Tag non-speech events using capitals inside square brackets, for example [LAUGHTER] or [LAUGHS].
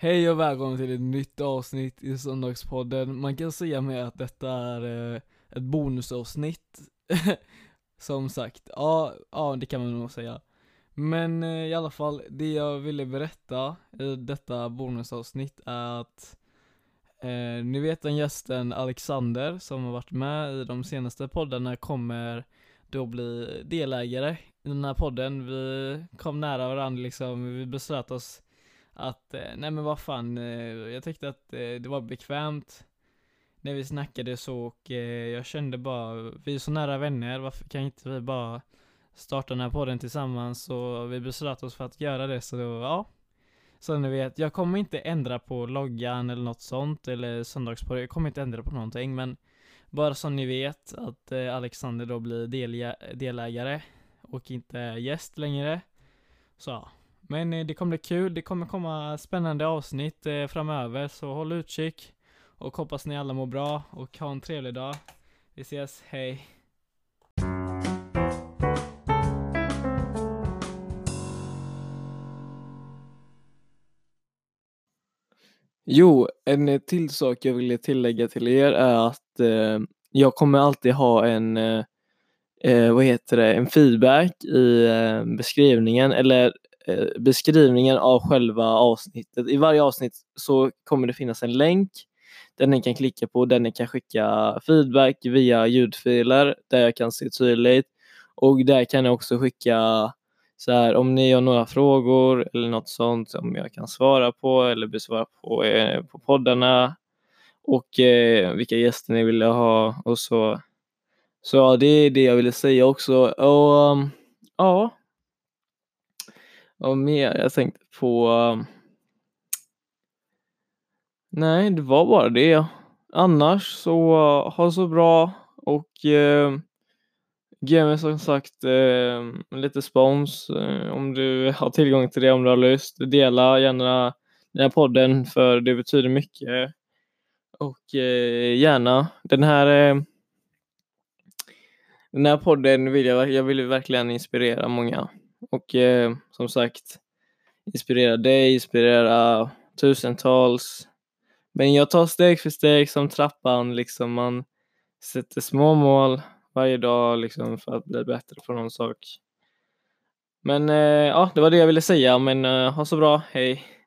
Hej och välkommen till ett nytt avsnitt i Söndagspodden. Man kan säga med att detta är eh, ett bonusavsnitt. [LAUGHS] Som sagt, ja, ja det kan man nog säga. Men eh, i alla fall, det jag ville berätta i detta bonusavsnitt är att eh, ni vet den gästen Alexander som har varit med i de senaste poddarna kommer då bli delägare i den här podden. Vi kom nära varandra liksom, vi beslöt oss att, eh, nej men vad fan, eh, jag tyckte att eh, det var bekvämt när vi snackade så och eh, jag kände bara, vi är så nära vänner, varför kan inte vi bara starta den här podden tillsammans och vi beslöt oss för att göra det så då, ja. Så ni vet, jag kommer inte ändra på loggan eller något sånt eller söndagspodden, jag kommer inte ändra på någonting men bara som ni vet att eh, Alexander då blir delägare och inte gäst längre. Så ja. Men eh, det kommer bli kul, det kommer komma spännande avsnitt eh, framöver, så håll utkik. Och hoppas ni alla mår bra och ha en trevlig dag. Vi ses, hej! Jo, en eh, till sak jag ville tillägga till er är att eh, jag kommer alltid ha en, eh, vad heter det, en feedback i eh, beskrivningen eller Eh, beskrivningen av själva avsnittet. I varje avsnitt så kommer det finnas en länk där ni kan klicka på, där ni kan skicka feedback via ljudfiler där jag kan se tydligt och där kan ni också skicka så här om ni har några frågor eller något sånt som jag kan svara på eller besvara på, eh, på poddarna och eh, vilka gäster ni vill ha och så. Så ja, det är det jag ville säga också. Och um, ja, vad mer? Jag tänkte på... Um, nej, det var bara det. Annars så uh, ha ha så bra och eh, ge mig som sagt eh, lite spons eh, om du har tillgång till det, om du har lust. Dela gärna den här podden för det betyder mycket. Och eh, gärna den här eh, den här podden vill jag, jag vill verkligen inspirera många och eh, som sagt inspirera dig, inspirera tusentals. Men jag tar steg för steg som trappan, liksom man sätter små mål varje dag liksom för att bli bättre på någon sak. Men eh, ja, det var det jag ville säga, men eh, ha så bra, hej!